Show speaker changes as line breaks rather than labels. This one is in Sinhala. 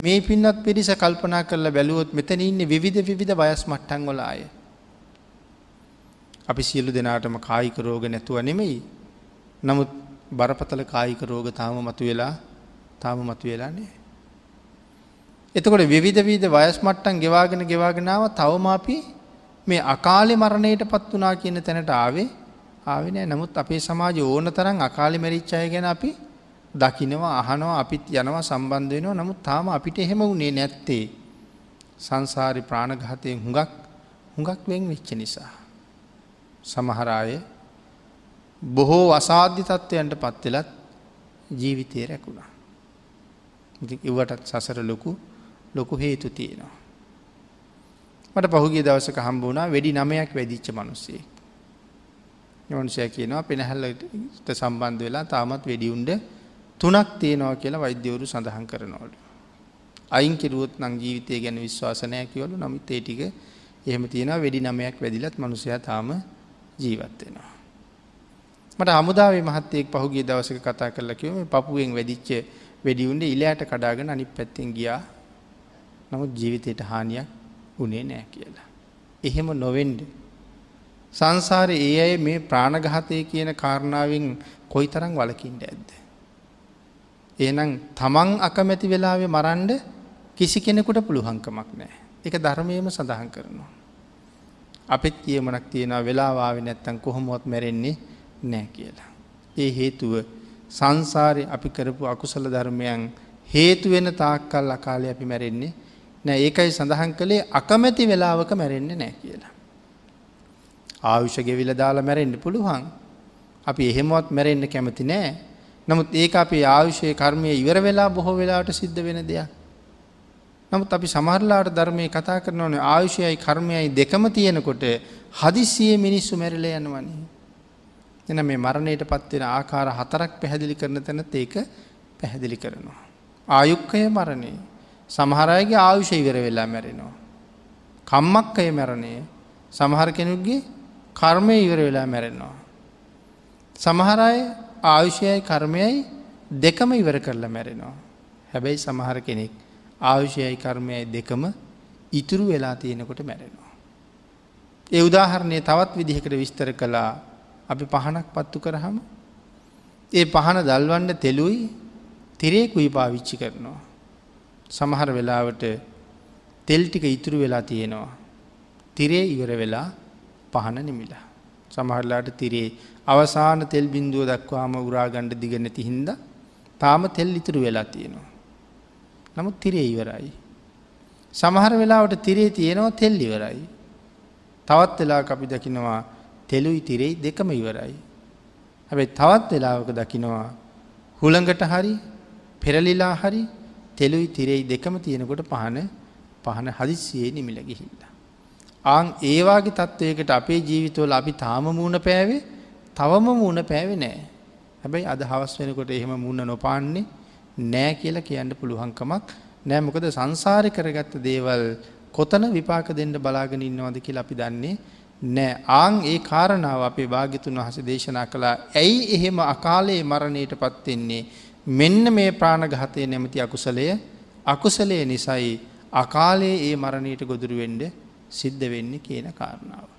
මේ පින්නත් පිරිස කල්පනා කරලා බැලුවොත් මෙතන ඉන්න විවිධ විධ වයස් මට්ටන් වල අය. අපි සියලු දෙනාටම කායික රෝග නැතුව නෙමෙයි. නමුත් බරපතල කායික රෝග තාම මතු වෙලා තාම මතු වෙලා නෑ. එතකොට විවිධ වීද වයස් මට්ටන් ගෙවාගෙන ගෙවාගෙනාව තවම අපි මේ අකාලෙ මරණයට පත් වනා කියන තැනට ආවේ ආවෙනෑ නමුත් අපේ සමාජ ඕන තරන් අකාලි මැරිච්චාය ගැන අපි දකිනවා අහනවා අපිත් යනවා සම්බන්ධ වෙනවා නමුත් තාම අපිට එහෙම වුණේ නැත්තේ සංසාරි ප්‍රාණඝාතයෙන් හුඟක් හුඟක් වෙන් වෙච්ච නිසා. සමහරාය බොහෝ අසාධ්‍ය තත්ත්වයන්ට පත්වෙලත් ජීවිතය රැකුණා. ඉවටත් සසර ලොකු ලොකු හේතු තියෙනවා. මට පහුගේ දවසක හම්බ වුණා වැඩි නමයක් වැදිච්ච මනුස්සේ. යොන්සය කියනවා පෙනහැල්ලට සම්බන්ධ වෙලා තාමත් වෙඩියුන්ඩ තුනක් තියෙනවා කියලා වෛද්‍යවරු සඳහන් කරනවලු. අයින් කිරුවොත් නං ජීවිතය ගැන විශ්වාසනය කියවලු නමුත් ඒ ටික එහෙම තියෙන වෙඩි නමයක් වැදිලත් මනුසයා තාම ජීවත්වෙනවා. මට හමුදාවේ මහත්තයෙක් පහුගේ දවසක කතා කරලා කිවම පපුුවෙන් වැඩිච්ච වැඩිවුන්ට ඉලෑට කඩාගෙන අනි පැත්තෙන් ගියා නමුත් ජීවිතයට හානියක් උනේ නෑ කියලා. එහෙම නොවෙන්ඩ. සංසාර ඒ අය මේ ප්‍රාණගහතය කියන කාරණාවෙන් කොයි තරං වලකින්ට ඇද්ද. ඒනම් තමන් අකමැති වෙලාවෙ මරන්ඩ කිසි කෙනෙකුට පුළුහංකමක් නෑ. එක ධර්මයම සඳහන් කරනවා. අපිත් කියමනක් තියෙනවා වෙලාවාව නැත්තන් කොහොමුවත් මැරෙන්නේ නෑ කියලා. ඒ හේතුව සංසාරය අපි කරපු අකුසල ධර්මයන් හේතුවෙන තාක්කල් අකාලය අපි මැරෙන්නේ නෑ ඒකයි සඳහන් කළේ අකමැති වෙලාවක මැරෙන්නේ නෑ කියලා. ආයුෂ ගෙවිල දාලා මැරෙන්න්න පුළුවන්. අපි එහෙමවත් මැරෙන්න්න කැමති නෑ නමුත් ඒක අපේ ආයුෂය කර්මය ඉවර වෙලා බොහෝ වෙලාට සිද්ධ වෙන දෙයක්. නමුත් අපි සමහරලාට ධර්මය කතා කරන ඕන ආයුෂයයි කර්මයයි දෙකම තියෙනකොට හදිසියේ මිනිස්සු මැරිල යනවනි. එන මේ මරණයට පත්වෙන ආකාර හතරක් පැහැදිලි කරන තැනත් ඒක පැහැදිලි කරනවා. ආයුක්කය මරණය සමහරයගේ ආයුෂ ඉවර වෙලා මැරෙනවා. කම්මක්කය මැරණය සමහර කෙනුගේ කර්මය ඉවර වෙලා මැරෙනවා. සමහරය ආයුෂයයි කර්මයයි දෙකම ඉවර කරලා මැරෙනවා. හැබැයි සමහර කෙනෙක් ආයුෂයයි කර්මයයි දෙකම ඉතුරු වෙලා තියෙනකොට මැරෙනවා. ඒ උදාහරණය තවත් විදිහකට විස්තර කළා අපි පහනක් පත්තු කරහම ඒ පහන දල්වන්න තෙලුයි තිරේකුයි පාවිච්චි කරනවා. සමහර වෙලාවට තෙල් ටික ඉතුරු වෙලා තියෙනවා. තිරේ ඉවර වෙලා පහන නිමිලා. සමහරලාට තිරේ අවසාන තෙල් බින්දුව දක්වාම උරාගණ්ඩ දිග නැති හින්ද තාම තෙල් ඉතුරු වෙලා තියෙනවා. නමුත් තිරේ ඉවරයි. සමහර වෙලාවට තිරේ තියෙනවා තෙල් ඉවරයි. තවත් වෙලා අපි දකිනවා තෙලුයි තිරෙයි දෙකම ඉවරයි. හැබැයි තවත් වෙලාවක දකිනවා හුළඟට හරි පෙරලිලා හරි තෙලුයි තිරෙයි දෙකම තියෙනකොට පහන පහන හදිසියේ නිමිල ගිහිල්ලා. ආං ඒවාගේ තත්ත්වයකට අපේ ජීවිතවල අපි තාම මූුණ පෑවේ තවම මූුණ පෑවෙ නෑ. හැබැයි අද හවස් වෙනකොට එහෙම මුන්න නොපාන්නේ නෑ කියලා කියන්න පුළුවන්කමක් නෑ. මොකද සංසාරය කරගත්ත දේවල් කොතන විපාක දෙන්න බලාගෙන ඉන්නවද කියලා අපි දන්නේ නෑ. ආං ඒ කාරණාව අපේ භාගිතුන් වහස දේශනා කළා. ඇයි එහෙම අකාලයේ මරණයට පත්වෙන්නේ මෙන්න මේ ප්‍රාණඝතය නැමති අකුසලය. අකුසලය නිසයි අකාලයේ ඒ මරණයට ගොදුරුවෙන්ඩ සිද්ධ වෙන්න කියන කාරණාව.